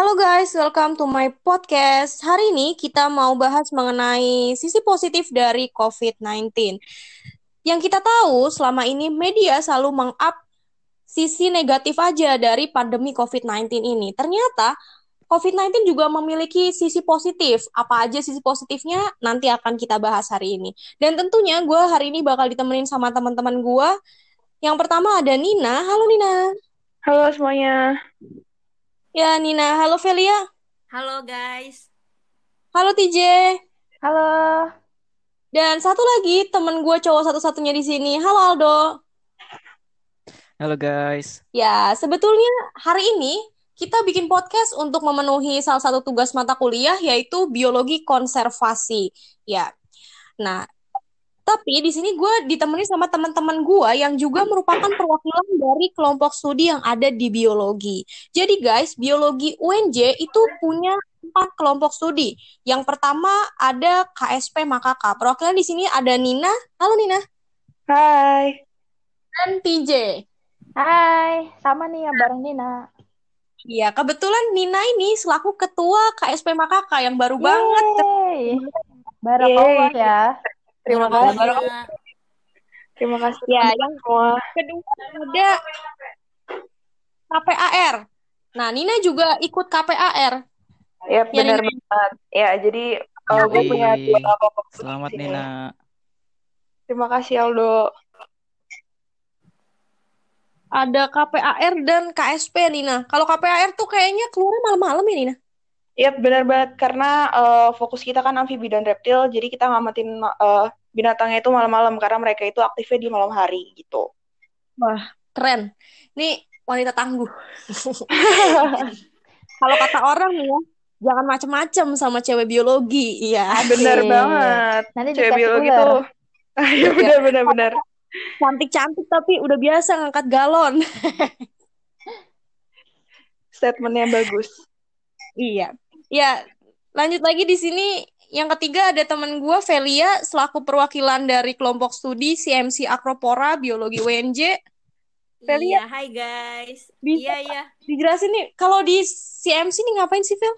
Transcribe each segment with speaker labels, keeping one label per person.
Speaker 1: Halo guys, welcome to my podcast. Hari ini kita mau bahas mengenai sisi positif dari COVID-19. Yang kita tahu selama ini media selalu meng-up sisi negatif aja dari pandemi COVID-19 ini. Ternyata COVID-19 juga memiliki sisi positif. Apa aja sisi positifnya nanti akan kita bahas hari ini. Dan tentunya gue hari ini bakal ditemenin sama teman-teman gue. Yang pertama ada Nina. Halo Nina.
Speaker 2: Halo semuanya.
Speaker 1: Ya Nina. Halo Velia.
Speaker 3: Halo guys.
Speaker 1: Halo TJ.
Speaker 2: Halo.
Speaker 1: Dan satu lagi temen gue cowok satu-satunya di sini. Halo Aldo.
Speaker 4: Halo guys.
Speaker 1: Ya, sebetulnya hari ini kita bikin podcast untuk memenuhi salah satu tugas mata kuliah yaitu biologi konservasi. Ya. Nah, tapi di sini gue ditemani sama teman-teman gue yang juga merupakan perwakilan dari kelompok studi yang ada di biologi. Jadi guys, biologi UNJ itu punya empat kelompok studi. Yang pertama ada KSP Makaka. Perwakilan di sini ada Nina. Halo Nina.
Speaker 2: Hai.
Speaker 1: Dan TJ.
Speaker 2: Hai, sama nih ya bareng Nina.
Speaker 1: Iya, kebetulan Nina ini selaku ketua KSP Makaka yang baru banget.
Speaker 2: Barakallah ya.
Speaker 3: Terima kasih.
Speaker 2: Terima kasih
Speaker 1: Ya, yang kedua ada KPAR. Nah, Nina juga ikut KPAR.
Speaker 2: Ya,
Speaker 1: Ya,
Speaker 2: benar banget. Ya, jadi uh, gue
Speaker 4: Jadi,
Speaker 2: punya dua kelompok
Speaker 4: Selamat
Speaker 2: sini.
Speaker 4: Nina.
Speaker 2: Terima kasih Aldo.
Speaker 1: Ada KPAR dan KSP, Nina. Kalau KPAR tuh kayaknya keluarnya malam-malam ya, Nina?
Speaker 2: Iya, benar banget karena uh, fokus kita kan amfibi dan reptil, jadi kita ngamatin uh, binatangnya itu malam-malam karena mereka itu aktifnya di malam hari gitu.
Speaker 1: Wah, keren. Nih, wanita tangguh. Kalau kata orang nih ya, jangan macem-macem sama cewek biologi. Iya.
Speaker 2: Benar
Speaker 5: Asik.
Speaker 2: banget.
Speaker 5: Nanti
Speaker 2: Cewek biologi
Speaker 5: ular.
Speaker 2: tuh. Iya, benar benar benar.
Speaker 1: Cantik-cantik tapi udah biasa ngangkat galon.
Speaker 2: Statementnya bagus.
Speaker 1: Iya. Ya, lanjut lagi di sini yang ketiga ada teman gue Velia selaku perwakilan dari kelompok studi CMC Akropora Biologi UNJ. Velia.
Speaker 3: Iya, hai guys.
Speaker 1: Bisa
Speaker 3: Iya, iya.
Speaker 1: dijelasin nih kalau di CMC nih ngapain sih, Vel?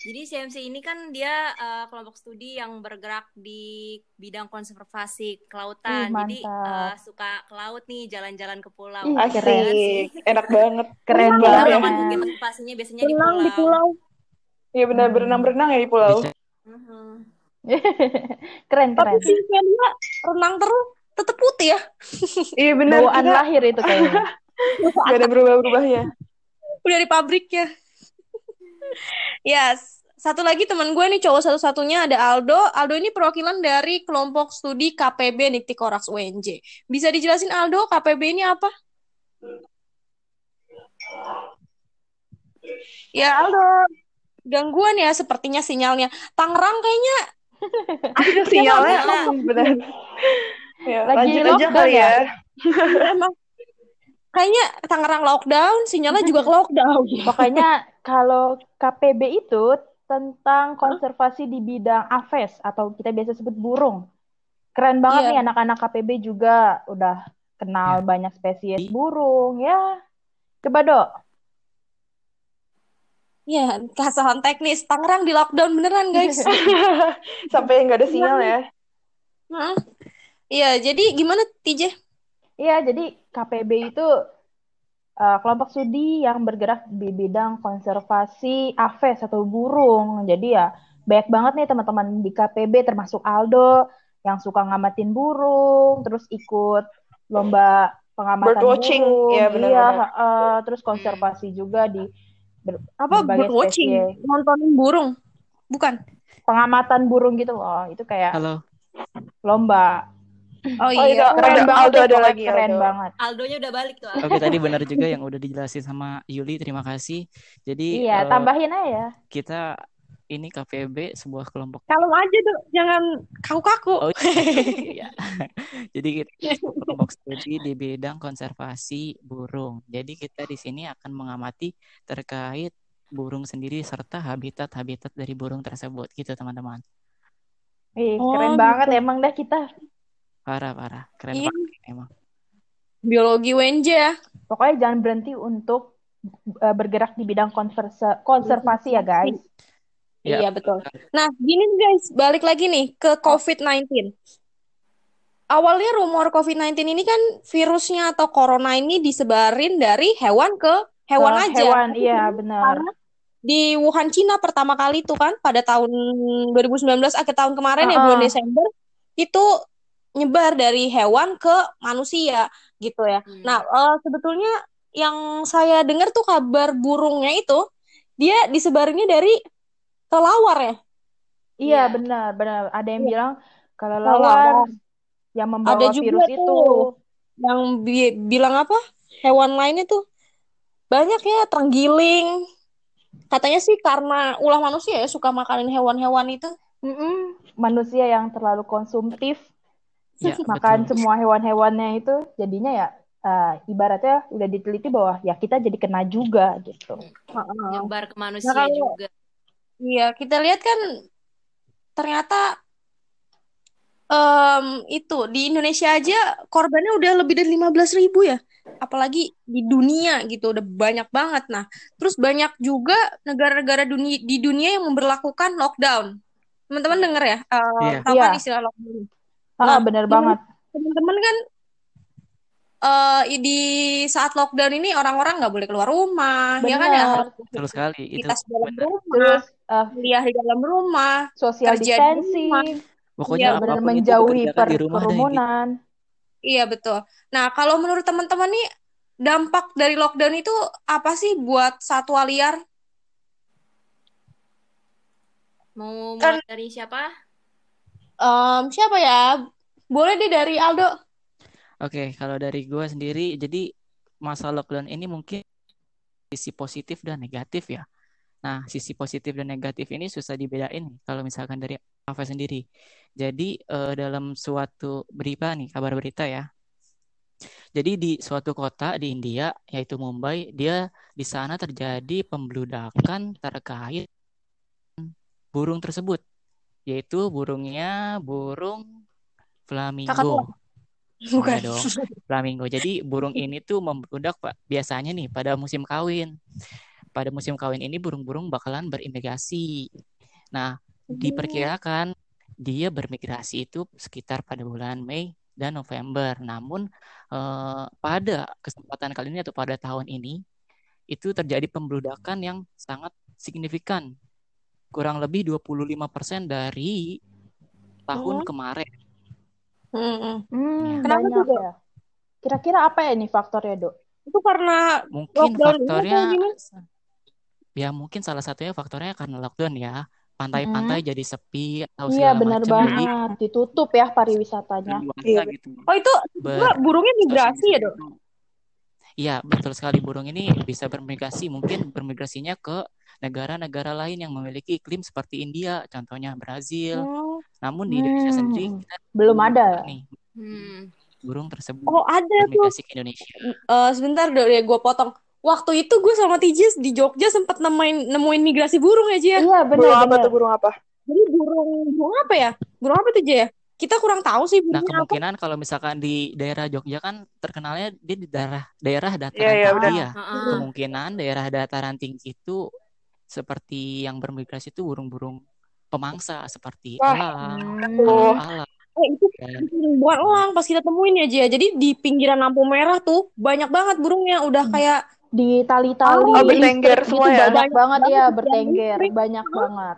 Speaker 3: Jadi CMC ini kan dia uh, kelompok studi yang bergerak di bidang konservasi kelautan.
Speaker 5: Ih,
Speaker 3: Jadi uh, suka ke laut nih, jalan-jalan ke pulau.
Speaker 5: Ih.
Speaker 2: Asik. Enak banget.
Speaker 5: Keren banget.
Speaker 1: ya?
Speaker 3: konservasinya biasanya di
Speaker 1: Renang di
Speaker 3: pulau.
Speaker 2: Iya benar
Speaker 5: Hmm.
Speaker 2: berenang-berenang ya di pulau.
Speaker 5: Keren
Speaker 1: Tapi
Speaker 5: keren.
Speaker 1: si Velia renang terus tetep putih ya.
Speaker 2: Iya benar
Speaker 5: Bawaan
Speaker 2: kita
Speaker 5: lahir itu kayaknya.
Speaker 2: gak ada berubah-berubahnya.
Speaker 1: Udah di pabriknya. ya, s- satu lagi teman gue nih cowok satu-satunya ada Aldo. Aldo ini perwakilan dari kelompok studi KPB Niktikorax UNJ. Bisa dijelasin Aldo, KPB ini apa? Ya Aldo, gangguan ya sepertinya sinyalnya. Tangerang kayaknya
Speaker 2: Ada sinyalnya. Benar. Ya,
Speaker 5: Lagi
Speaker 2: lanjut aja kali
Speaker 5: ya?
Speaker 2: ya.
Speaker 1: emang kayaknya Tangerang lockdown, sinyalnya juga ke lockdown.
Speaker 5: Pokoknya kalau KPB itu tentang konservasi di bidang aves atau kita biasa sebut burung. Keren banget
Speaker 1: Iya.
Speaker 5: nih anak-anak KPB juga udah kenal
Speaker 4: Ya.
Speaker 5: banyak spesies burung ya. Coba dok.
Speaker 1: Ya, kesalahan teknis. Tangerang di lockdown beneran, guys.
Speaker 2: Sampai nggak ada sinyal ya.
Speaker 1: Heeh. Iya, jadi gimana TJ?
Speaker 5: Iya, jadi KPB itu uh, kelompok studi yang bergerak di bidang konservasi aves atau burung. Jadi ya banyak banget nih teman-teman di KPB termasuk Aldo yang suka ngamatin burung, terus ikut lomba pengamatan
Speaker 2: Birdwatching,
Speaker 5: burung.
Speaker 2: iya benar-benar.
Speaker 5: Iya, uh, terus konservasi juga di ber-
Speaker 1: Apa bird watching?
Speaker 5: spesies.
Speaker 1: Nontonin burung? Bukan.
Speaker 5: pengamatan burung gitu loh. Itu kayak
Speaker 4: Halo.
Speaker 5: lomba.
Speaker 1: Oh,
Speaker 2: Oh,
Speaker 1: iya.
Speaker 2: itu
Speaker 5: Keren banget
Speaker 2: Aldo ada lagi
Speaker 5: keren
Speaker 2: Aldo.
Speaker 5: banget.
Speaker 3: Aldonya udah balik tuh.
Speaker 4: Oke tadi benar juga yang udah dijelasin sama Yuli. Terima kasih. Jadi
Speaker 5: Iya,
Speaker 4: eh,
Speaker 5: tambahin aja.
Speaker 4: kita ini KPB sebuah kelompok.
Speaker 1: Kalem aja tuh, jangan kaku-kaku.
Speaker 4: Oh iya. Jadi kita kelompok studi di bidang konservasi burung. Jadi kita di sini akan mengamati terkait burung sendiri serta habitat-habitat dari burung tersebut gitu teman-teman.
Speaker 5: Ih,
Speaker 1: Oh,
Speaker 5: keren
Speaker 1: gitu.
Speaker 5: banget emang dah kita.
Speaker 4: Parah parah. Keren
Speaker 1: Iya.
Speaker 4: banget emang.
Speaker 1: Biologi UNJ ya.
Speaker 5: Pokoknya jangan berhenti untuk uh, bergerak di bidang konversa- konservasi ya guys.
Speaker 4: Ya.
Speaker 1: Iya betul. Nah, gini guys, balik lagi nih ke COVID-19. Awalnya rumor COVID-19 ini kan virusnya atau corona ini disebarin dari hewan ke hewan
Speaker 5: Ke
Speaker 1: aja.
Speaker 5: hewan, iya benar.
Speaker 1: Di Wuhan, Cina pertama kali itu kan pada tahun 2019 akhir tahun kemarin ya bulan. Desember itu nyebar dari hewan ke manusia gitu ya.
Speaker 3: Hmm.
Speaker 1: Nah, eh, sebetulnya yang saya dengar tuh kabar burungnya itu dia disebarinnya dari kelelawar ya.
Speaker 5: Iya
Speaker 3: Iya.
Speaker 5: benar, benar. Ada yang
Speaker 1: Iya.
Speaker 5: bilang
Speaker 1: Kelelawar.
Speaker 5: kelelawar yang
Speaker 1: Ada
Speaker 5: membawa
Speaker 1: juga
Speaker 5: virus itu.
Speaker 1: yang bi- bilang apa? Hewan lainnya tuh banyak ya terenggiling. Katanya sih karena ulah manusia ya suka makanin hewan-hewan itu.
Speaker 5: Mm-mm. Manusia yang terlalu konsumtif
Speaker 4: Ya,
Speaker 5: makan
Speaker 4: betul.
Speaker 5: semua hewan-hewannya itu, jadinya ya uh, ibaratnya udah diteliti bahwa ya kita jadi kena juga gitu.
Speaker 1: Heeh.
Speaker 3: Nyebar ke
Speaker 1: Nah,
Speaker 3: manusia
Speaker 1: kalau
Speaker 3: juga.
Speaker 1: Iya kita lihat kan ternyata em, itu di Indonesia aja korbannya udah lebih dari 15 ribu ya. Apalagi di dunia gitu udah banyak banget. Nah, terus banyak juga negara-negara dunia di dunia yang memberlakukan lockdown. Teman-teman denger ya? eh,
Speaker 4: Iya.
Speaker 1: tahu
Speaker 5: Iya.
Speaker 1: kan istilah lockdown?
Speaker 5: Ah,
Speaker 1: Nah,
Speaker 5: bener
Speaker 1: ini
Speaker 5: banget.
Speaker 1: teman-teman kan eh di saat lockdown ini orang-orang nggak boleh keluar rumah, ya kan ya
Speaker 5: Bener.
Speaker 1: harus
Speaker 4: Betul sekali. Itu
Speaker 1: aktivitas di dalam
Speaker 4: benar.
Speaker 1: rumah,
Speaker 5: Terus uh,
Speaker 1: kuliah di dalam rumah,
Speaker 5: social
Speaker 1: rumah.
Speaker 5: distancing,
Speaker 4: Pokoknya
Speaker 1: Iya,
Speaker 5: benar menjauhi per kerumunan.
Speaker 1: Iya betul. Nah, kalau menurut teman-teman nih dampak dari lockdown itu apa sih buat satwa liar?
Speaker 3: Mau
Speaker 2: Kan
Speaker 3: mulai dari siapa?
Speaker 1: Em, siapa ya? Boleh deh dari Aldo.
Speaker 4: Oke, kalau dari gue sendiri, jadi masa lockdown ini mungkin sisi positif dan negatif ya. Nah, sisi positif dan negatif ini susah dibedain kalau misalkan dari Ava sendiri. Jadi eh, dalam suatu berita nih, kabar berita ya. Jadi di suatu kota di India, yaitu Mumbai, dia di sana terjadi pembludakan terkait burung tersebut, yaitu burungnya burung
Speaker 1: Kakak
Speaker 4: flamingo.
Speaker 1: Bukan.
Speaker 4: Dong, flamingo. Jadi burung ini tuh membludak Pak. Biasanya nih pada musim kawin. Pada musim kawin ini burung-burung bakalan berimigrasi. Nah, diperkirakan dia bermigrasi itu sekitar pada bulan Mei dan November. Namun eh, pada kesempatan kali ini atau pada tahun ini itu terjadi pembludakan yang sangat signifikan. Kurang lebih 25% dari tahun
Speaker 1: Hmm.
Speaker 4: kemarin.
Speaker 1: Hmm.
Speaker 5: Hmm,
Speaker 4: Ya.
Speaker 1: Kenapa Dok?
Speaker 5: ya. Kira-kira apa ya nih faktornya, Dok?
Speaker 1: Itu karena
Speaker 4: Mungkin
Speaker 1: ini
Speaker 4: faktornya? Ya mungkin salah satunya faktornya karena lockdown ya. Pantai-pantai jadi sepi atau
Speaker 5: Iya,
Speaker 4: segala
Speaker 5: benar
Speaker 4: macam jadi
Speaker 5: banget. Ditutup ya pariwisatanya.
Speaker 2: Iya.
Speaker 4: gitu.
Speaker 1: Oh itu juga burungnya migrasi ya dok?
Speaker 4: Iya, betul sekali burung ini bisa bermigrasi, mungkin bermigrasinya ke negara-negara lain yang memiliki iklim seperti India, contohnya Brazil.
Speaker 1: Oh,
Speaker 4: Namun di Indonesia sendiri
Speaker 5: Hmm,
Speaker 4: kita
Speaker 5: belum ada.
Speaker 4: nih
Speaker 3: Hmm.
Speaker 4: burung tersebut
Speaker 1: oh ada tuh.
Speaker 4: ke Indonesia.
Speaker 1: Eh, sebentar dok ya gue potong. Waktu itu gue sama Tijis di Jogja sempat nemuin nemuin migrasi burung ya Ji ya.
Speaker 5: Iya,
Speaker 2: burung apa tuh burung apa?
Speaker 1: Jadi burung burung apa ya? Burung apa tuh Ji ya? Kita kurang tahu sih
Speaker 4: Nah,
Speaker 1: apa.
Speaker 4: kemungkinan kalau misalkan di daerah Jogja kan terkenalnya dia di daerah daerah dataran
Speaker 2: iya,
Speaker 4: tinggi ya.
Speaker 3: Heeh.
Speaker 4: Kemungkinan daerah dataran tinggi itu seperti yang bermigrasi itu burung-burung pemangsa seperti
Speaker 2: Wah.
Speaker 4: elang,
Speaker 2: Oh,
Speaker 1: Eh itu
Speaker 4: dan
Speaker 1: bukan elang pas kita temuin ya Ji ya. Jadi di pinggiran lampu merah tuh banyak banget burungnya udah kayak
Speaker 5: Di tali-tali
Speaker 2: oh bertengger
Speaker 5: gitu
Speaker 2: semua ya?
Speaker 5: banyak banget
Speaker 1: banget
Speaker 5: ya, bertengger, banyak banget.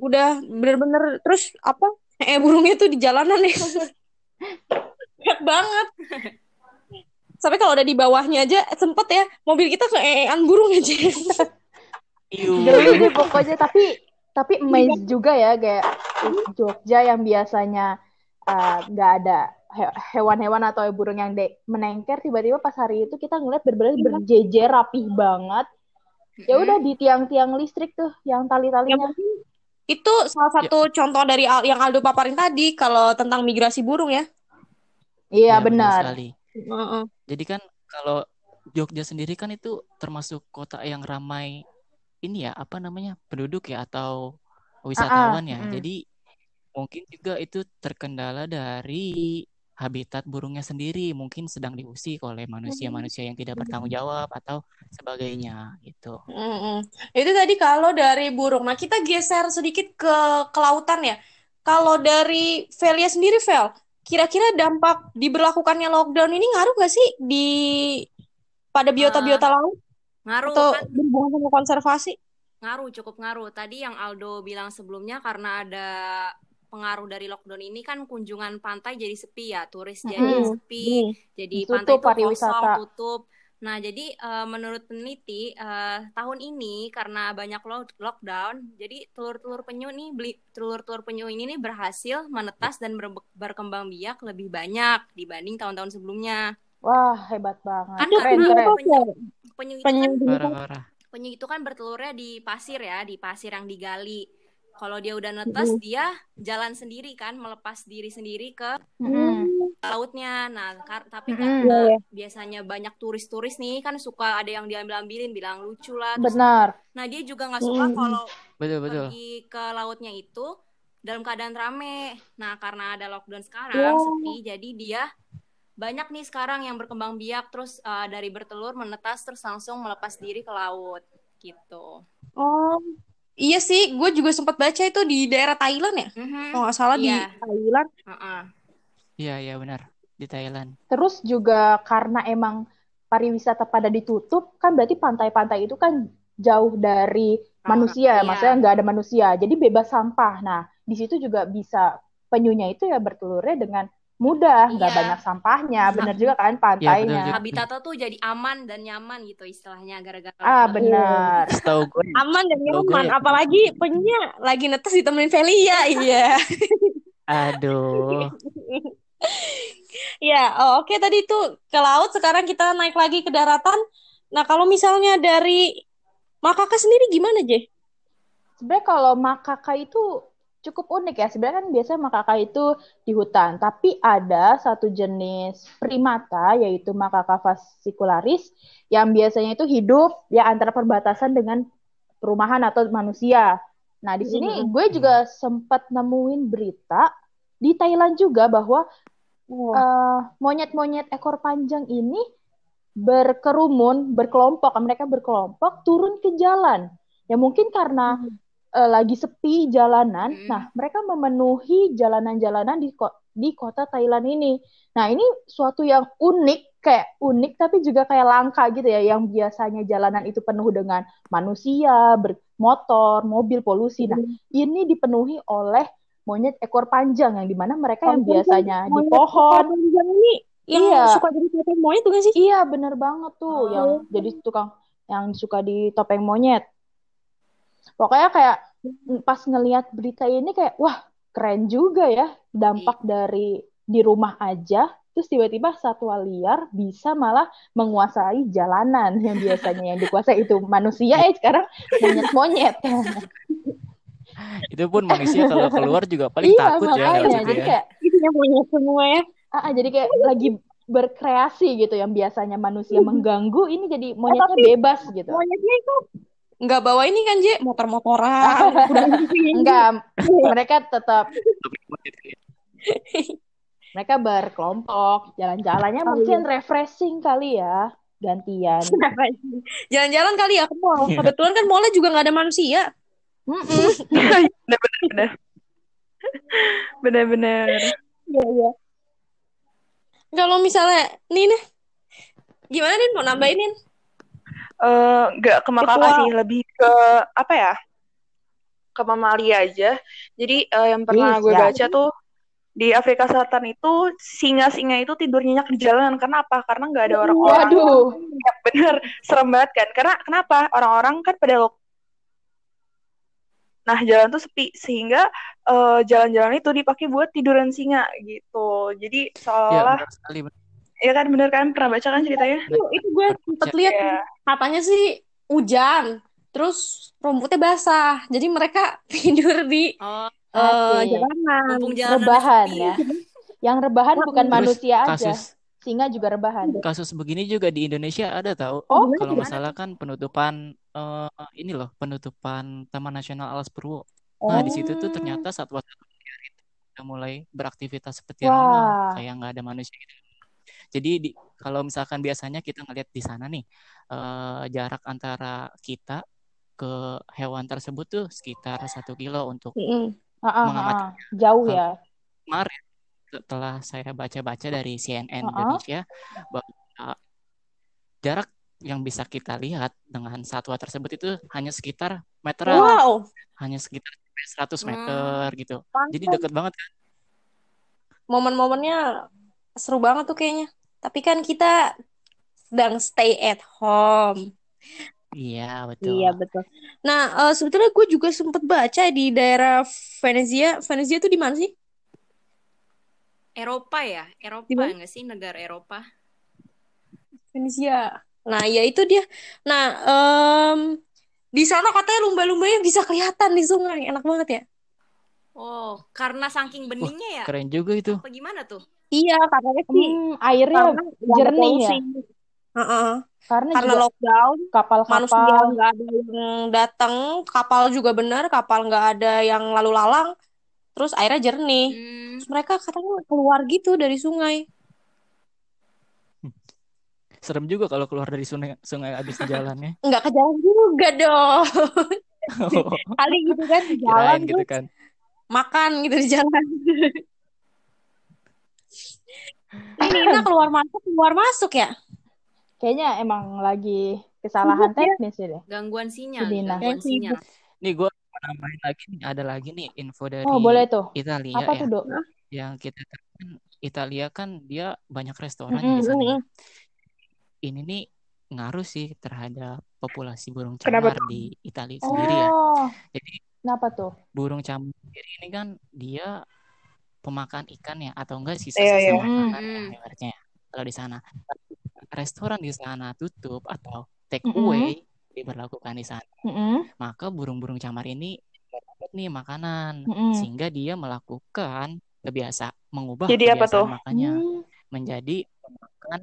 Speaker 1: udah bener-bener terus apa? Eh burungnya tuh di jalanan ya. Banyak banget. Sampai kalau udah di bawahnya aja sempet ya mobil kita keean burung aja.
Speaker 4: iu.
Speaker 5: Geli deh pokoknya, tapi tapi amazed juga ya kayak Jogja yang biasanya uh, nggak ada he- hewan-hewan atau burung yang de- menengker tiba-tiba pas hari itu kita ngeliat bener-bener
Speaker 1: Iya.
Speaker 5: berjejer rapih banget. Ya udah di tiang-tiang listrik tuh yang
Speaker 1: Ya
Speaker 5: tali-talinya.
Speaker 1: itu salah
Speaker 4: Ya,
Speaker 1: satu contoh dari Al- yang Aldo paparin tadi kalau tentang migrasi burung ya.
Speaker 5: Iya
Speaker 4: ya
Speaker 5: benar.
Speaker 4: sekali.
Speaker 1: Heeh.
Speaker 4: Jadi kan kalau Jogja sendiri kan itu termasuk kota yang ramai ini ya apa namanya penduduk ya atau
Speaker 5: Ah, ah,
Speaker 4: wisatawan ya.
Speaker 5: mm.
Speaker 4: Jadi mungkin juga itu terkendala dari habitat burungnya sendiri mungkin sedang diusik oleh manusia-manusia yang tidak bertanggung jawab atau sebagainya gitu.
Speaker 1: Mm-mm. Itu tadi kalau dari burung. Nah, kita geser sedikit ke kelautan ya. Kalau dari Velia sendiri, Vel, kira-kira dampak diberlakukannya lockdown ini ngaruh gak sih di pada biota-biota laut
Speaker 3: Ngaruh
Speaker 1: atau
Speaker 3: kan
Speaker 1: berhubungan sama konservasi?
Speaker 3: Ngaruh, cukup ngaruh. Tadi yang Aldo bilang sebelumnya karena ada pengaruh dari lockdown ini kan kunjungan pantai jadi sepi ya, turis jadi
Speaker 5: Mm-mm.
Speaker 3: sepi,
Speaker 1: Hmm.
Speaker 3: jadi
Speaker 5: Ditutup
Speaker 3: pantai itu
Speaker 5: pariwisata.
Speaker 3: kosong, tutup. Nah, jadi eh, menurut peneliti eh, tahun ini karena banyak lo- lockdown, jadi telur-telur penyu nih beli telur-telur penyu ini nih berhasil menetas dan ber- berkembang biak lebih banyak dibanding tahun-tahun sebelumnya.
Speaker 5: Wah, hebat banget.
Speaker 3: Kan
Speaker 5: Keren,
Speaker 3: karena
Speaker 5: keren.
Speaker 3: penyu penyu itu
Speaker 1: Penyu
Speaker 3: kan penyu itu kan bertelurnya di pasir ya, di pasir yang digali. Kalau dia udah netes, dia jalan sendiri kan, melepas diri sendiri ke
Speaker 5: Mm-mm.
Speaker 3: lautnya. Nah, kar- tapi kan
Speaker 1: iya.
Speaker 3: biasanya banyak turis-turis nih kan suka ada yang diambil-ambilin, bilang lucu lah. Terus-
Speaker 5: Benar.
Speaker 3: nah, dia juga nggak suka
Speaker 1: Mm.
Speaker 3: kalau
Speaker 4: Betul betul.
Speaker 3: pergi ke lautnya itu dalam keadaan rame. Nah, karena ada lockdown sekarang,
Speaker 1: Oh.
Speaker 3: sepi, jadi dia banyak nih sekarang yang berkembang biak terus eh, dari bertelur menetas terus langsung melepas diri ke laut gitu.
Speaker 1: Oh, iya sih, gue juga sempat baca itu di daerah Thailand ya.
Speaker 3: Mhm.
Speaker 1: Kalau nggak salah di
Speaker 3: Iya.
Speaker 1: Thailand.
Speaker 3: Heeh.
Speaker 4: Iya iya benar di Thailand.
Speaker 5: Terus juga karena emang pariwisata pada ditutup, kan berarti pantai-pantai itu kan jauh dari
Speaker 3: Ah,
Speaker 5: manusia,
Speaker 3: iya.
Speaker 5: maksudnya nggak ada manusia, jadi bebas sampah. Nah, di situ juga bisa penyunya itu ya bertelurnya dengan mudah, nggak
Speaker 3: Iya.
Speaker 5: banyak sampahnya, bener juga kan
Speaker 4: Iya,
Speaker 5: pantainya.
Speaker 4: betul.
Speaker 3: Habitatnya tuh jadi aman dan nyaman gitu istilahnya gara-gara
Speaker 5: Ah, benar.
Speaker 4: Setahu gue
Speaker 1: Aman dan
Speaker 4: gue
Speaker 1: nyaman,
Speaker 4: ya.
Speaker 1: apalagi penюnya lagi netes ditemenin Velia, iya.
Speaker 4: aduh.
Speaker 1: Ya, oh, oke tadi itu ke laut, sekarang kita naik lagi ke daratan. Nah, kalau misalnya dari Makaka sendiri gimana, Je?
Speaker 5: Sebenarnya kalau makaka itu cukup unik ya. Sebenarnya kan biasanya makaka itu di hutan, tapi ada satu jenis primata yaitu makaka fascicularis yang biasanya itu hidup ya antara perbatasan dengan perumahan atau manusia. Nah, di sini gue juga sempat nemuin berita di Thailand juga bahwa
Speaker 1: Oh.
Speaker 5: eh, monyet-monyet ekor panjang ini berkerumun, berkelompok, mereka berkelompok turun ke jalan. Ya mungkin karena eh, lagi sepi jalanan,
Speaker 3: Hmm.
Speaker 5: nah mereka memenuhi jalanan-jalanan di ko- di kota Thailand ini. Nah, ini suatu yang unik, kayak unik tapi juga kayak langka gitu ya, yang biasanya jalanan itu penuh dengan manusia, bermotor, mobil, polusi. Nah, ini dipenuhi oleh monyet ekor panjang yang di mana mereka yang biasanya di pohon,
Speaker 1: panjang ini yang
Speaker 5: Iya.
Speaker 1: suka jadi topeng monyet tuh gak sih?
Speaker 5: Iya, bener banget tuh
Speaker 3: Oh.
Speaker 5: yang jadi tukang yang suka di topeng monyet. Pokoknya kayak pas ngelihat berita ini kayak wah, keren juga ya dampak dari di rumah aja terus tiba-tiba satwa liar bisa malah menguasai jalanan yang biasanya yang dikuasai itu manusia eh sekarang monyet-monyet.
Speaker 4: Itu pun manusia kalau keluar juga paling
Speaker 5: Iya,
Speaker 4: takut ya
Speaker 5: makanya
Speaker 4: harusnya
Speaker 5: jadi
Speaker 4: ya.
Speaker 5: kayak
Speaker 1: Isinya monyet semua ya.
Speaker 5: ah, ah, jadi kayak lagi berkreasi gitu yang biasanya manusia mengganggu ini jadi monyetnya
Speaker 1: tapi-
Speaker 5: bebas gitu.
Speaker 1: Monyetnya itu nggak bawa ini kan, Je? Motor-motoran,
Speaker 5: Enggak, mereka tetap mereka berkelompok, jalan-jalannya
Speaker 1: Oh,
Speaker 5: mungkin refreshing kali ya, gantian.
Speaker 1: Jalan-jalan kali ya ke mall. Kebetulan kan mallnya juga nggak ada manusia.
Speaker 5: Mm-mm.
Speaker 2: Bener-bener. Bener-bener.
Speaker 1: Iya, iya. Kalau misalnya, Nina, gimana Nin? Mau nambahin, Nin?
Speaker 2: Eh, nggak ke makaka sih, lebih ke apa ya? Ke mamalia aja. Jadi eh, yang pernah
Speaker 5: Ih,
Speaker 2: gue
Speaker 5: siap.
Speaker 2: baca tuh di Afrika Selatan itu singa-singa itu tidur nyenyak di jalanan. Kenapa? Karena nggak ada orang-orang.
Speaker 5: Waduh,
Speaker 2: Ya, bener, serem banget kan? Karena kenapa? Orang-orang kan pada lo- Nah, jalan tuh sepi sehingga eh, jalan-jalan itu dipakai buat tiduran singa gitu. Jadi
Speaker 4: Iya,
Speaker 2: seolah
Speaker 4: benar sekali. benar.
Speaker 2: ya kan bener kan pernah baca kan ceritanya?
Speaker 1: Itu, itu gue sempet lihat
Speaker 2: Ya.
Speaker 1: katanya sih hujan, terus rumputnya basah. Jadi mereka tidur di
Speaker 3: Oh,
Speaker 1: eh,
Speaker 5: Asik.
Speaker 1: jalanan.
Speaker 3: jalanan
Speaker 5: rebahan
Speaker 3: sepi.
Speaker 5: ya. Yang rebahan bukan
Speaker 4: Terus
Speaker 5: manusia aja,
Speaker 4: kasus
Speaker 5: singa juga rebahan.
Speaker 4: kasus begini juga di Indonesia ada tahu.
Speaker 5: Oh,
Speaker 4: Kalau nggak
Speaker 3: gimana
Speaker 4: salah kan penutupan eh, ini loh, penutupan Taman Nasional Alas Purwo. Nah, di situ tuh
Speaker 1: Oh.
Speaker 4: ternyata satwa-satwa liar itu udah mulai beraktivitas seperti normal
Speaker 5: Wah.
Speaker 4: kayak nggak ada manusia gitu jadi di, kalau misalkan biasanya kita ngeliat di sana nih eh, jarak antara kita ke hewan tersebut tuh sekitar satu kilo untuk.
Speaker 5: Ah, ah,
Speaker 4: mengamati.
Speaker 5: ah. Jauh
Speaker 4: Kalau-
Speaker 5: ya.
Speaker 4: kemarin setelah saya baca-baca dari CNN
Speaker 5: Uh-uh.
Speaker 4: Indonesia bahwa jarak yang bisa kita lihat dengan satwa tersebut itu hanya sekitar meteran,
Speaker 1: Wow.
Speaker 4: hanya sekitar 100
Speaker 3: Hmm.
Speaker 4: meter gitu. Jadi
Speaker 1: Pantes.
Speaker 4: deket banget kan?
Speaker 1: Momen-momennya seru banget tuh kayaknya. Tapi kan kita sedang stay at home.
Speaker 4: Iya, betul.
Speaker 1: Iya betul. Nah, eh, sebetulnya gue juga sempet baca di daerah Venezia. Venezia tuh di mana sih?
Speaker 3: Eropa ya? Eropa
Speaker 1: Di mana?
Speaker 3: nggak sih negara Eropa?
Speaker 1: Venezia. Nah, ya itu dia. Nah, em, di sana katanya lumba-lumbanya bisa kelihatan di sungai. Enak banget ya?
Speaker 3: Oh, karena saking beningnya ya?
Speaker 4: Keren juga itu.
Speaker 3: Apa gimana tuh?
Speaker 1: Iya, katanya sih.
Speaker 5: Hmm, airnya
Speaker 1: Karena
Speaker 5: jernih ya.
Speaker 1: polusi. Heeh.
Speaker 5: Karena
Speaker 1: Karena
Speaker 5: juga
Speaker 1: lockdown, manusia
Speaker 5: kapal-kapal.
Speaker 1: nggak ada yang datang, kapal juga benar, kapal nggak ada yang lalu lalang, terus airnya jernih.
Speaker 3: Hmm,
Speaker 1: Terus mereka katanya keluar gitu dari sungai.
Speaker 4: Serem juga kalau keluar dari sungai sungai abis di jalannya.
Speaker 1: Nggak ke jalan juga dong. Kali gitu kan di jalan
Speaker 4: Kirain gitu kan.
Speaker 1: Makan gitu di jalan. Ini Ina keluar masuk keluar masuk ya?
Speaker 5: Kayaknya emang lagi kesalahan
Speaker 1: Sibuk ya?
Speaker 5: teknis ya deh.
Speaker 3: gangguan sinyal,
Speaker 5: Dina.
Speaker 3: gangguan sinyal.
Speaker 4: Nih gue nambahin lagi nih ada lagi nih info dari
Speaker 5: Oh, boleh tuh.
Speaker 4: Italia
Speaker 5: Apa
Speaker 4: ya.
Speaker 5: tuh, Dok?
Speaker 4: Yang kita tahu kan Italia kan dia banyak restoran
Speaker 5: Mm-mm.
Speaker 4: di sana ya. Ini nih ngaruh sih terhadap populasi burung
Speaker 2: Kenapa
Speaker 4: camar di Italia sendiri ya.
Speaker 5: Oh,
Speaker 4: Jadi
Speaker 5: kenapa tuh?
Speaker 4: burung camar sendiri ini kan dia pemakan ikan ya atau enggak
Speaker 2: Iya,
Speaker 4: sisa-sisa
Speaker 2: iya.
Speaker 4: makanan
Speaker 3: Hmm.
Speaker 4: ya ibaratnya kalau di sana. Restoran di sana tutup atau take away diberlakukan di sana.
Speaker 5: Mm-mm.
Speaker 4: Maka burung-burung camar ini dapat nih makanan
Speaker 5: Mm-mm.
Speaker 4: sehingga dia melakukan kebiasa mengubah
Speaker 2: Jadi apa tuh?
Speaker 4: kebiasaan makannya
Speaker 5: Hmm.
Speaker 4: menjadi pemakan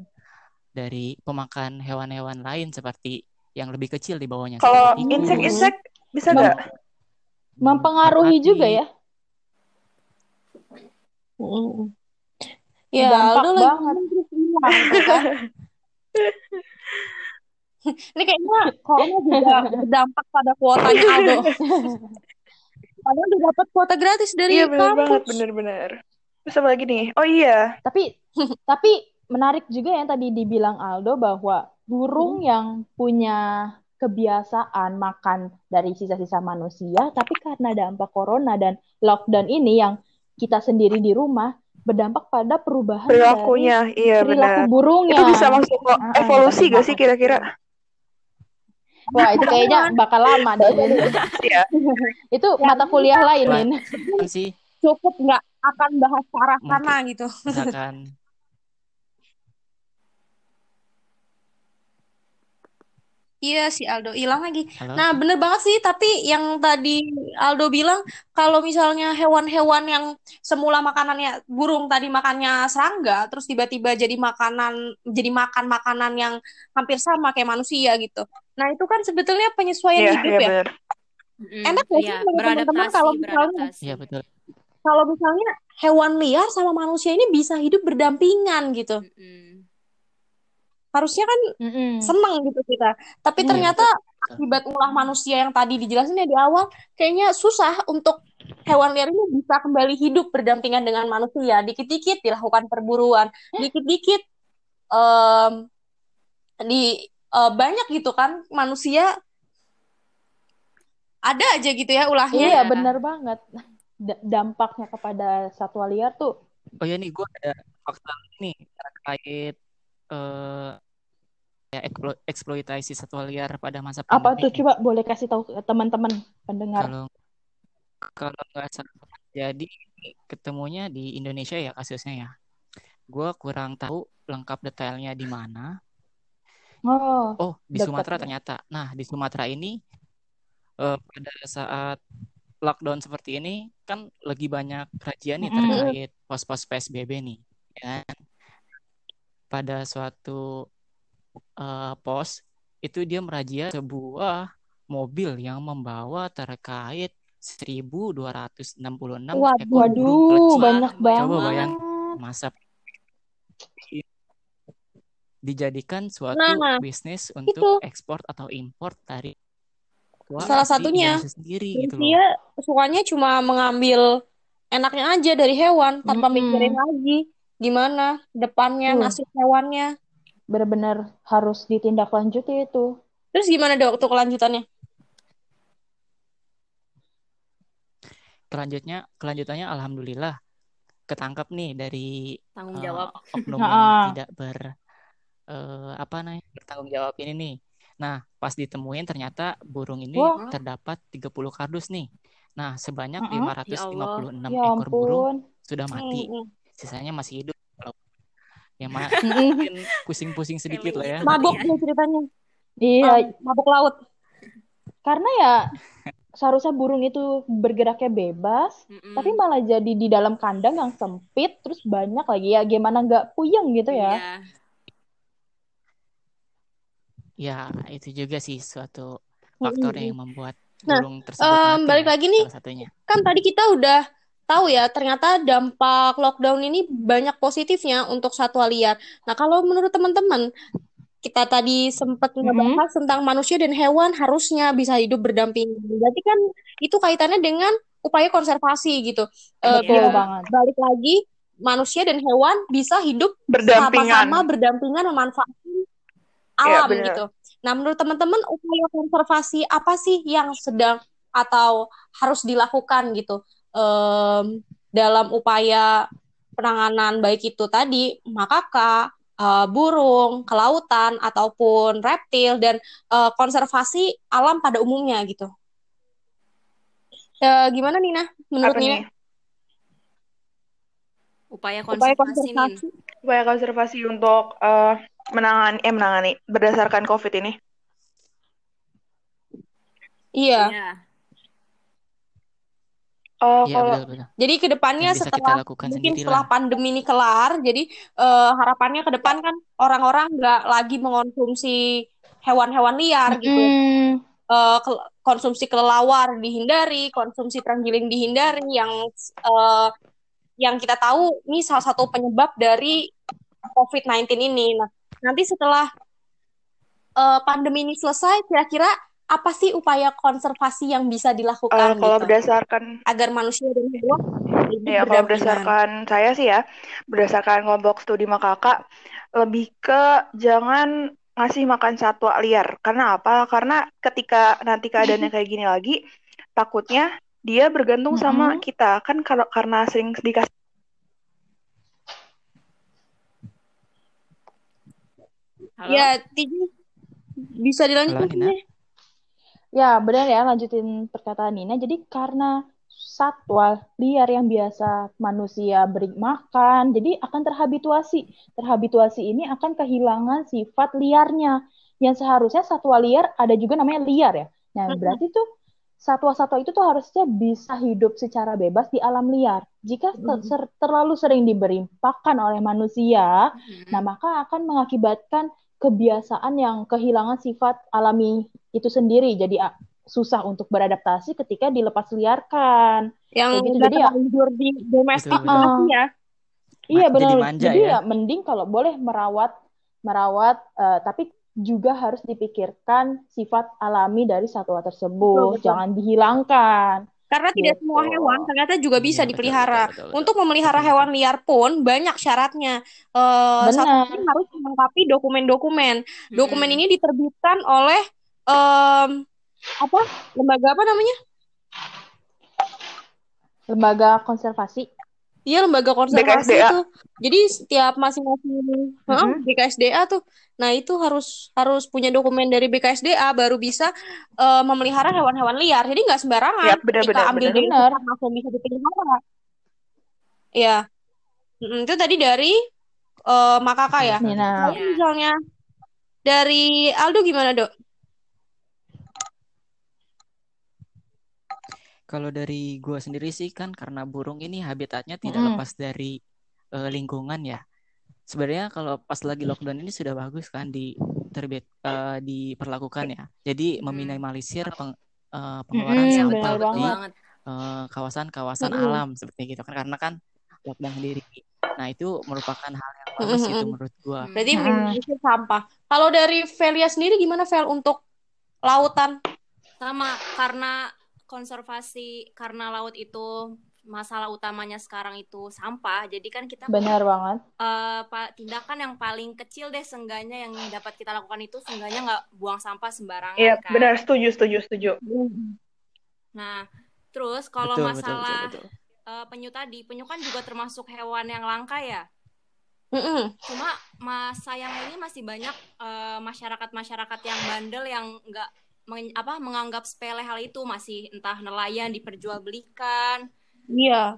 Speaker 4: dari pemakan hewan-hewan lain seperti yang lebih kecil di bawahnya
Speaker 2: Kalau insek-insek bisa nggak?
Speaker 5: Mempengaruhi
Speaker 4: merpati.
Speaker 5: juga ya.
Speaker 1: Mm-mm. Ya,
Speaker 5: Dampak
Speaker 1: Aldo
Speaker 5: banget.
Speaker 1: tuh kan. Ini kayaknya corona juga berdampak pada kuotanya Aldo. Padahal udah dapat kuota gratis dari
Speaker 2: Iya bener banget,
Speaker 1: kampus.
Speaker 2: bener-bener. Terus apa lagi nih? Oh iya,
Speaker 5: Tapi tapi menarik juga yang tadi dibilang Aldo bahwa burung yang punya kebiasaan makan dari sisa-sisa manusia, tapi karena dampak corona dan lockdown ini yang kita sendiri di rumah berdampak pada perubahan dari
Speaker 2: perilakunya, iya
Speaker 5: perilaku
Speaker 2: benar.
Speaker 5: burungnya.
Speaker 2: Itu bisa masuk ke
Speaker 5: Ah,
Speaker 2: evolusi gak sih kira-kira?
Speaker 5: Wah, itu kayaknya bakal lama deh.
Speaker 2: Iya.
Speaker 5: Itu
Speaker 1: Ya,
Speaker 5: mata kuliah lain. Min.
Speaker 4: Sih
Speaker 1: Cukup nggak akan bahas ke arah sana gitu.
Speaker 4: misalkan
Speaker 1: Iya si Aldo hilang lagi.
Speaker 4: halo
Speaker 1: Nah, bener banget sih. Tapi yang tadi Aldo bilang, kalau misalnya hewan-hewan yang semula makanannya burung tadi makannya serangga, terus tiba-tiba jadi makanan, jadi makan makanan yang hampir sama kayak manusia gitu. Nah, itu kan sebetulnya penyesuaian
Speaker 2: Iya,
Speaker 1: hidup
Speaker 2: iya
Speaker 1: ya.
Speaker 3: Mm-mm.
Speaker 1: Enak sih
Speaker 3: Iya,
Speaker 1: menurut teman-teman
Speaker 3: beradaptasi,
Speaker 1: kalau misalnya,
Speaker 4: iya betul
Speaker 1: kalau misalnya hewan liar sama manusia ini bisa hidup berdampingan gitu.
Speaker 3: Mm-mm.
Speaker 1: Harusnya kan
Speaker 5: Mm-mm.
Speaker 1: seneng gitu kita. Tapi
Speaker 5: Hmm.
Speaker 1: ternyata akibat ulah manusia yang tadi dijelasin ya di awal, kayaknya susah untuk hewan liar ini bisa kembali hidup berdampingan dengan manusia. Dikit-dikit dilakukan perburuan, dikit-dikit em, di eh, banyak gitu kan manusia ada aja gitu ya ulahnya.
Speaker 5: Iya,
Speaker 3: Iya.
Speaker 5: benar banget. D- dampaknya kepada satwa liar tuh
Speaker 4: oh ya nih gue ada fakta nih terkait eh ya eksplo- eksploitasi satwa liar pada masa
Speaker 5: apa
Speaker 4: pandemi
Speaker 5: tuh? Coba boleh kasih tahu ke teman-teman pendengar.
Speaker 4: kalau kalau nggak salah jadi ketemunya di Indonesia ya kasusnya ya gue kurang tahu lengkap detailnya di mana
Speaker 5: Oh,
Speaker 4: Oh, di
Speaker 5: Dekat
Speaker 4: Sumatera
Speaker 5: ya.
Speaker 4: ternyata. Nah, di Sumatera ini eh, pada saat lockdown seperti ini kan lagi banyak kajian nih terkait pos-pos PSBB nih, ya kan? Pada suatu eh, pos itu dia merazia sebuah mobil yang membawa terkait 1266
Speaker 1: Waduh.
Speaker 4: ekor
Speaker 5: Waduh, banyak banget.
Speaker 4: Coba bayang masa dijadikan suatu
Speaker 1: Nah,
Speaker 4: bisnis untuk
Speaker 1: itu.
Speaker 4: ekspor atau impor dari
Speaker 1: Salah satunya.
Speaker 4: Sendiri gitu loh.
Speaker 1: dia sukanya cuma mengambil enaknya aja dari hewan tanpa
Speaker 5: Mm-mm.
Speaker 1: mikirin lagi gimana depannya
Speaker 5: Tuh.
Speaker 1: nasib hewannya.
Speaker 5: Bener-bener harus ditindaklanjuti itu.
Speaker 1: Terus gimana dok untuk kelanjutannya?
Speaker 4: Kelanjutnya, kelanjutannya alhamdulillah ketangkap nih dari
Speaker 3: Tanggung
Speaker 4: eh,
Speaker 3: jawab.
Speaker 4: oknum yang tidak ber eh, apa namanya bertanggung jawab ini nih. Nah, pas ditemuin ternyata burung ini
Speaker 5: wah,
Speaker 4: terdapat 30 kardus nih. Nah, sebanyak.
Speaker 3: Ya Allah.
Speaker 4: 556
Speaker 5: Ya
Speaker 4: ekor burung sudah mati.
Speaker 1: Mm-mm.
Speaker 4: Sisanya masih hidup. Ya ma- mungkin pusing-pusing sedikit lah ya.
Speaker 1: Mabok
Speaker 3: ya.
Speaker 1: ceritanya.
Speaker 5: Iya,
Speaker 1: Um, mabok laut.
Speaker 5: karena ya seharusnya burung itu bergeraknya bebas, tapi
Speaker 3: Mm-mm.
Speaker 5: malah jadi di dalam kandang yang sempit, terus banyak lagi ya gimana nggak puyeng gitu ya.
Speaker 3: Iya.
Speaker 4: Ya, itu juga sih suatu faktor
Speaker 1: Mm-mm.
Speaker 4: yang membuat
Speaker 1: Nah,
Speaker 4: burung tersebut
Speaker 1: em,
Speaker 4: mati
Speaker 1: balik
Speaker 4: ya,
Speaker 1: lagi nih, kan tadi kita udah tahu ya, ternyata dampak lockdown ini banyak positifnya untuk satwa liar. Nah, kalau menurut teman-teman, kita tadi sempat
Speaker 5: Mm-mm.
Speaker 1: ngebahas tentang manusia dan hewan harusnya bisa hidup berdampingan. Berarti kan itu kaitannya dengan upaya konservasi gitu. Eh,
Speaker 5: Betul
Speaker 1: biar
Speaker 5: banget.
Speaker 1: balik lagi, manusia dan hewan bisa hidup
Speaker 2: Berdampingan.
Speaker 1: sama-sama berdampingan memanfaatkan
Speaker 2: Ya,
Speaker 1: alam
Speaker 2: bener.
Speaker 1: gitu. Nah, menurut teman-teman upaya konservasi apa sih yang sedang atau harus dilakukan gitu em, dalam upaya penanganan baik itu tadi makaka, eh, burung, kelautan ataupun reptil dan eh, konservasi alam pada umumnya gitu. Eh, gimana Nina? Menurut
Speaker 2: Apa
Speaker 1: Nina
Speaker 2: nih?
Speaker 3: Upaya
Speaker 1: upaya
Speaker 3: konservasi, Nin.
Speaker 1: konservasi?
Speaker 2: Upaya konservasi untuk eh, menangani, eh menangani berdasarkan COVID ini.
Speaker 1: Iya.
Speaker 3: Iya.
Speaker 2: Eh,
Speaker 4: Iya,
Speaker 2: kalau
Speaker 4: betul-betul.
Speaker 1: Jadi ke depannya
Speaker 4: Yang bisa kita
Speaker 1: setelah
Speaker 4: lakukan
Speaker 1: mungkin setelah
Speaker 4: lah.
Speaker 1: pandemi ini kelar, jadi eh, harapannya ke depan kan orang-orang nggak lagi mengonsumsi hewan-hewan liar gitu. Eh, ke- konsumsi kelelawar dihindari, konsumsi terenggiling dihindari, yang eh, yang kita tahu ini salah satu penyebab dari COVID-19 ini. Nah, nanti setelah eh, pandemi ini selesai, kira-kira apa sih upaya konservasi yang bisa dilakukan
Speaker 2: kalau
Speaker 1: gitu
Speaker 2: berdasarkan
Speaker 1: agar manusia dan hewan
Speaker 2: ya kalau berdasarkan saya sih ya, berdasarkan kelompok studi Makaka lebih ke jangan ngasih makan satwa liar. Karena apa? Karena ketika nanti keadaannya kayak gini lagi, takutnya dia bergantung sama
Speaker 5: Mm-mm.
Speaker 2: kita. Kan kalau karena sering dikasih
Speaker 3: Halo?
Speaker 1: Ya, Tiji bisa
Speaker 4: Halo,
Speaker 1: deh.
Speaker 5: Ya, benar ya, lanjutin perkataan Nina. Jadi karena satwa liar yang biasa manusia beri makan, jadi akan terhabituasi. Terhabituasi ini akan kehilangan sifat liarnya. Yang seharusnya satwa liar ada juga namanya liar ya. Nah, berarti tuh satwa-satwa itu tuh harusnya bisa hidup secara bebas di alam liar. Jika ter- ser- terlalu sering diberi pakan oleh manusia,
Speaker 3: Mm-mm.
Speaker 5: Nah, maka akan mengakibatkan kebiasaan yang kehilangan sifat alami itu sendiri. Jadi susah untuk beradaptasi ketika dilepas liarkan.
Speaker 1: Yang
Speaker 5: gitu. Jadi ya,
Speaker 1: di domestikasi
Speaker 5: uh-uh.
Speaker 1: ya.
Speaker 5: iya benar.
Speaker 4: jadi manja
Speaker 5: Jadi
Speaker 4: ya.
Speaker 5: ya mending kalau boleh merawat, merawat, eh, tapi juga harus dipikirkan sifat alami dari satwa
Speaker 1: Betul,
Speaker 5: tersebut.
Speaker 1: betul.
Speaker 5: Jangan dihilangkan.
Speaker 1: Karena tidak semua
Speaker 5: Gitu.
Speaker 1: hewan ternyata juga bisa
Speaker 4: Iya, betul,
Speaker 1: dipelihara.
Speaker 4: betul, betul, betul.
Speaker 1: Untuk memelihara
Speaker 4: Betul,
Speaker 1: hewan
Speaker 4: betul.
Speaker 1: liar pun banyak syaratnya. Eh, satu harus melengkapi dokumen-dokumen. Dokumen
Speaker 3: Mm-mm.
Speaker 1: ini diterbitkan oleh em, apa? Lembaga apa namanya?
Speaker 5: Lembaga konservasi.
Speaker 1: Iya, lembaga konservasi
Speaker 2: BKSDA.
Speaker 1: itu. Jadi setiap masing-masing Heeh,
Speaker 5: Mm-mm.
Speaker 1: BKSDA tuh. Nah, itu harus harus punya dokumen dari BKSDA baru bisa eh, memelihara hewan-hewan liar. Jadi nggak sembarangan
Speaker 2: ya
Speaker 1: ketika
Speaker 2: benar-benar
Speaker 1: ambil hutan langsung bisa dipelihara. Ya, Mm, itu tadi dari eh, Makaka
Speaker 4: Iya,
Speaker 1: ya.
Speaker 5: Nina.
Speaker 3: Iya.
Speaker 1: misalnya dari Aldo gimana, Dok?
Speaker 4: Kalau dari gua sendiri sih kan karena burung ini habitatnya tidak
Speaker 5: Mm-mm.
Speaker 4: lepas dari eh, lingkungan ya. Sebenarnya kalau pas lagi lockdown ini sudah bagus kan di terbit eh, diperlakukan ya. Jadi meminimalisir peng-
Speaker 5: Mm-mm,
Speaker 4: pengeluaran
Speaker 5: benar
Speaker 4: sampah di kawasan-kawasan
Speaker 1: Mm-mm.
Speaker 4: alam seperti gitu kan karena kan lockdown sendiri. Nah, itu merupakan hal yang bagus itu
Speaker 1: Mm-mm.
Speaker 4: menurut gua.
Speaker 3: Hmm.
Speaker 1: Berarti minimalisir sampah. Kalau dari Velia sendiri gimana Vel untuk lautan?
Speaker 3: Sama karena konservasi karena laut itu masalah utamanya sekarang itu sampah. Jadi kan kita
Speaker 5: Benar banget.
Speaker 3: eh, pa- tindakan yang paling kecil deh seenggaknya yang dapat kita lakukan itu seenggaknya nggak buang sampah sembarangan
Speaker 2: Iya,
Speaker 3: kan.
Speaker 2: benar, setuju, setuju, setuju.
Speaker 3: Nah, terus kalau
Speaker 4: Betul, betul, betul,
Speaker 3: masalah
Speaker 4: betul.
Speaker 3: eh, penyu tadi, penyu kan juga termasuk hewan yang langka ya.
Speaker 1: Mm-mm.
Speaker 3: Cuma mas sayangnya ini masih banyak eh, masyarakat-masyarakat yang bandel yang nggak meng- apa menganggap sepele hal itu masih entah nelayan diperjualbelikan.
Speaker 1: Iya.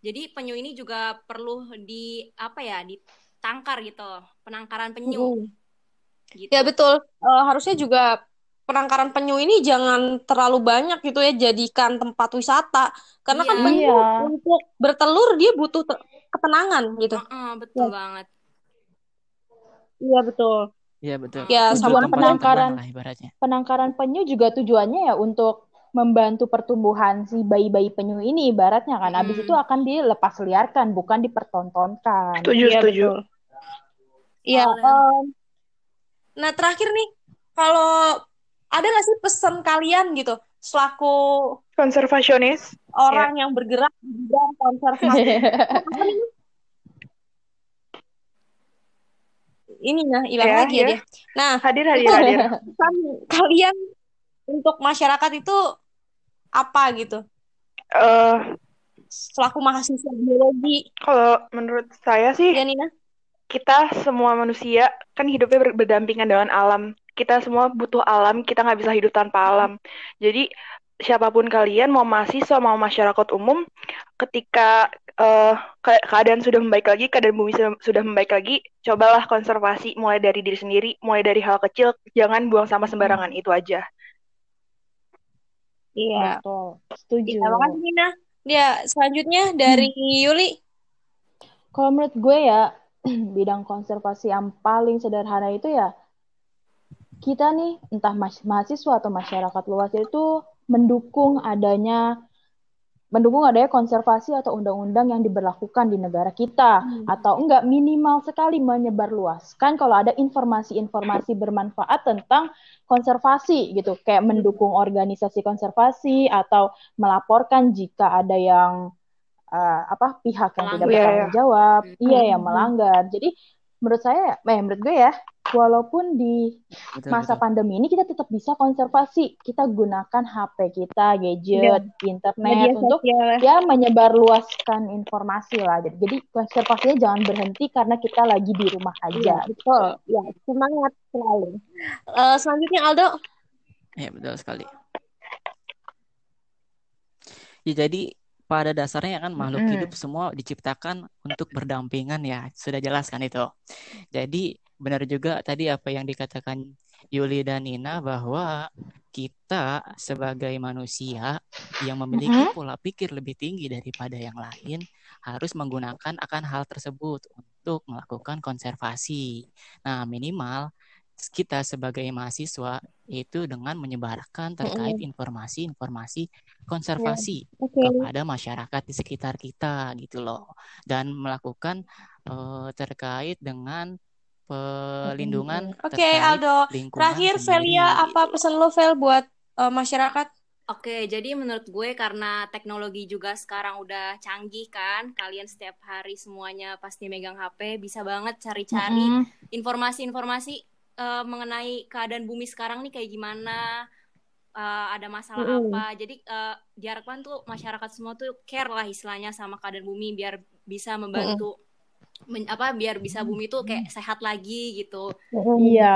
Speaker 3: Jadi penyu ini juga perlu di apa ya ditangkar gitu, penangkaran penyu
Speaker 1: Mm-mm.
Speaker 3: gitu.
Speaker 1: Ya betul. Eh, harusnya juga penangkaran penyu ini jangan terlalu banyak gitu ya jadikan tempat wisata. Karena kan
Speaker 3: Iya.
Speaker 1: penyu
Speaker 5: Iya.
Speaker 1: untuk bertelur dia butuh te- ketenangan gitu.
Speaker 3: Heeh, betul banget.
Speaker 1: Iya betul.
Speaker 4: Iya, betul.
Speaker 1: Ya, sama
Speaker 4: tempat
Speaker 5: penangkaran.
Speaker 4: tenang lah ibaratnya.
Speaker 5: Penangkaran penyu juga tujuannya ya untuk membantu pertumbuhan si bayi-bayi penyu ini ibaratnya kan. Habis
Speaker 3: Hmm.
Speaker 5: itu akan dilepas liarkan, bukan dipertontonkan.
Speaker 2: Setuju,
Speaker 1: Iya
Speaker 2: setuju.
Speaker 1: betul. Iya.
Speaker 3: Soalnya-
Speaker 1: em, nah terakhir nih, kalau ada nggak sih pesan kalian gitu selaku
Speaker 2: Konservasionis.
Speaker 1: orang yang bergerak di bidang konservasi? Apa nih? Ini nah hilang
Speaker 2: Ya,
Speaker 1: lagi ya
Speaker 2: ya.
Speaker 1: dia. Nah
Speaker 2: Hadir, hadir, hadir.
Speaker 1: pesan kalian untuk masyarakat itu apa gitu?
Speaker 2: Eh,
Speaker 1: Selaku mahasiswa biologi,
Speaker 2: kalau menurut saya sih,
Speaker 1: ya Nina?
Speaker 2: kita semua manusia kan hidupnya ber- berdampingan dengan alam. Kita semua butuh alam, kita nggak bisa hidup tanpa alam. Jadi siapa pun kalian, mau mahasiswa, mau masyarakat umum, ketika eh, ke- keadaan sudah membaik lagi, keadaan bumi sudah, sudah membaik lagi, cobalah konservasi mulai dari diri sendiri, mulai dari hal kecil, jangan buang sampah sembarangan, itu aja.
Speaker 1: Iya.
Speaker 5: Betul. Setuju.
Speaker 1: Iya, makasih Nina. Ya, selanjutnya dari Yuli.
Speaker 5: Kalau menurut gue ya, bidang konservasi yang paling sederhana itu ya, kita nih, entah mahasiswa atau masyarakat luas itu mendukung adanya mendukung adanya konservasi atau undang-undang yang diberlakukan di negara kita. Atau enggak minimal sekali menyebarluaskan kalau ada informasi-informasi bermanfaat tentang konservasi gitu. Kayak mendukung organisasi konservasi atau melaporkan jika ada yang eh, apa pihak yang tidak
Speaker 3: Melanggar.
Speaker 5: bertanggung jawab.
Speaker 3: Hmm.
Speaker 5: iya yang melanggar. Jadi menurut saya eh menurut gue ya walaupun di
Speaker 4: Betul,
Speaker 5: masa
Speaker 4: betul.
Speaker 5: pandemi ini kita tetap bisa konservasi kita gunakan HP kita gadget internet
Speaker 1: Media
Speaker 5: untuk
Speaker 1: sosial.
Speaker 5: ya menyebarluaskan informasi lah. Jadi, jadi konservasinya jangan berhenti karena kita lagi di rumah
Speaker 1: Iya,
Speaker 5: aja.
Speaker 1: betul. Ya, semangat selalu. Eh, selanjutnya Aldo.
Speaker 4: Ya, betul sekali. Ya, jadi pada dasarnya kan makhluk
Speaker 2: Mm-mm.
Speaker 4: hidup semua diciptakan untuk berdampingan ya. Sudah jelas kan itu. Jadi benar juga tadi apa yang dikatakan Yuli dan Nina bahwa kita sebagai manusia yang memiliki pola pikir lebih tinggi daripada yang lain harus menggunakan akan hal tersebut untuk melakukan konservasi. Nah, minimal kita sebagai mahasiswa itu dengan menyebarkan terkait informasi-informasi konservasi
Speaker 1: Oke.
Speaker 4: kepada masyarakat di sekitar kita gitu loh dan melakukan eh, terkait dengan pelindungan
Speaker 1: Oke,
Speaker 4: terkait
Speaker 1: Aldo.
Speaker 4: lingkungan
Speaker 1: Terakhir Velia,
Speaker 4: gitu
Speaker 1: apa pesan lo Vel buat eh, masyarakat?
Speaker 3: Oke, jadi menurut gue karena teknologi juga sekarang udah canggih kan, kalian setiap hari semuanya pasti megang HP, bisa banget cari-cari
Speaker 5: Mm-mm.
Speaker 3: informasi-informasi eh, mengenai keadaan bumi sekarang nih kayak gimana, eh, ada masalah
Speaker 1: Mm-mm.
Speaker 3: apa. Jadi eh, diharapkan tuh masyarakat semua tuh care lah istilahnya sama keadaan bumi biar bisa membantu men- apa biar bisa bumi tuh kayak sehat lagi gitu.
Speaker 5: Iya.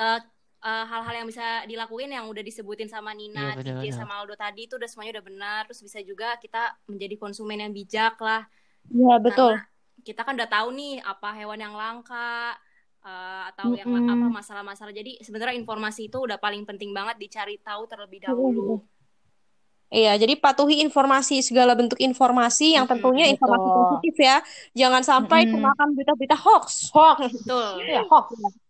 Speaker 3: Eh, eh, hal-hal yang bisa dilakuin yang udah disebutin sama Nina,
Speaker 4: Iya, betul.
Speaker 3: sama Aldo tadi itu udah semuanya udah benar. Terus bisa juga kita menjadi konsumen yang bijak lah.
Speaker 1: Iya, betul.
Speaker 3: Karena kita kan udah tahu nih apa hewan yang langka eh, atau yang
Speaker 5: Mm-mm.
Speaker 3: apa masalah-masalah. Jadi sebenarnya informasi itu udah paling penting banget dicari tahu terlebih dahulu.
Speaker 1: Iya, jadi patuhi informasi segala bentuk informasi yang tentunya
Speaker 5: Betul.
Speaker 1: informasi positif ya. Jangan sampai
Speaker 5: Mm-mm.
Speaker 1: termakan berita-berita hoax.
Speaker 5: Hoax.
Speaker 3: Betul.
Speaker 5: Ya, hoax.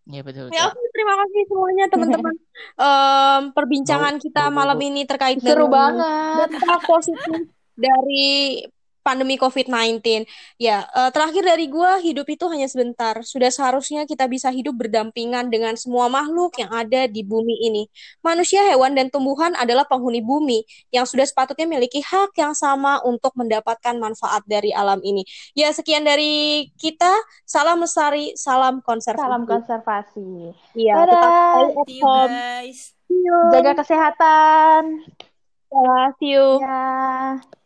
Speaker 4: Iya betul.
Speaker 1: Ya,
Speaker 4: betul.
Speaker 1: oke, terima kasih semuanya teman-teman. Em, perbincangan kita malam ini terkait
Speaker 5: Seru
Speaker 1: dengan
Speaker 5: banget.
Speaker 1: dampak positif dari pandemi COVID-19. Ya, eh, terakhir dari gua, hidup itu hanya sebentar. Sudah seharusnya kita bisa hidup berdampingan dengan semua makhluk yang ada di bumi ini. Manusia, hewan, dan tumbuhan adalah penghuni bumi yang sudah sepatutnya memiliki hak yang sama untuk mendapatkan manfaat dari alam ini. Ya, sekian dari kita. Salam lestari, salam konservasi.
Speaker 5: Salam konservasi.
Speaker 1: Iya, tetap
Speaker 5: Dadah.
Speaker 1: stay at
Speaker 3: See you
Speaker 1: home.
Speaker 3: guys.
Speaker 1: See you.
Speaker 5: Jaga kesehatan.
Speaker 1: Ya, see you.
Speaker 5: Ya.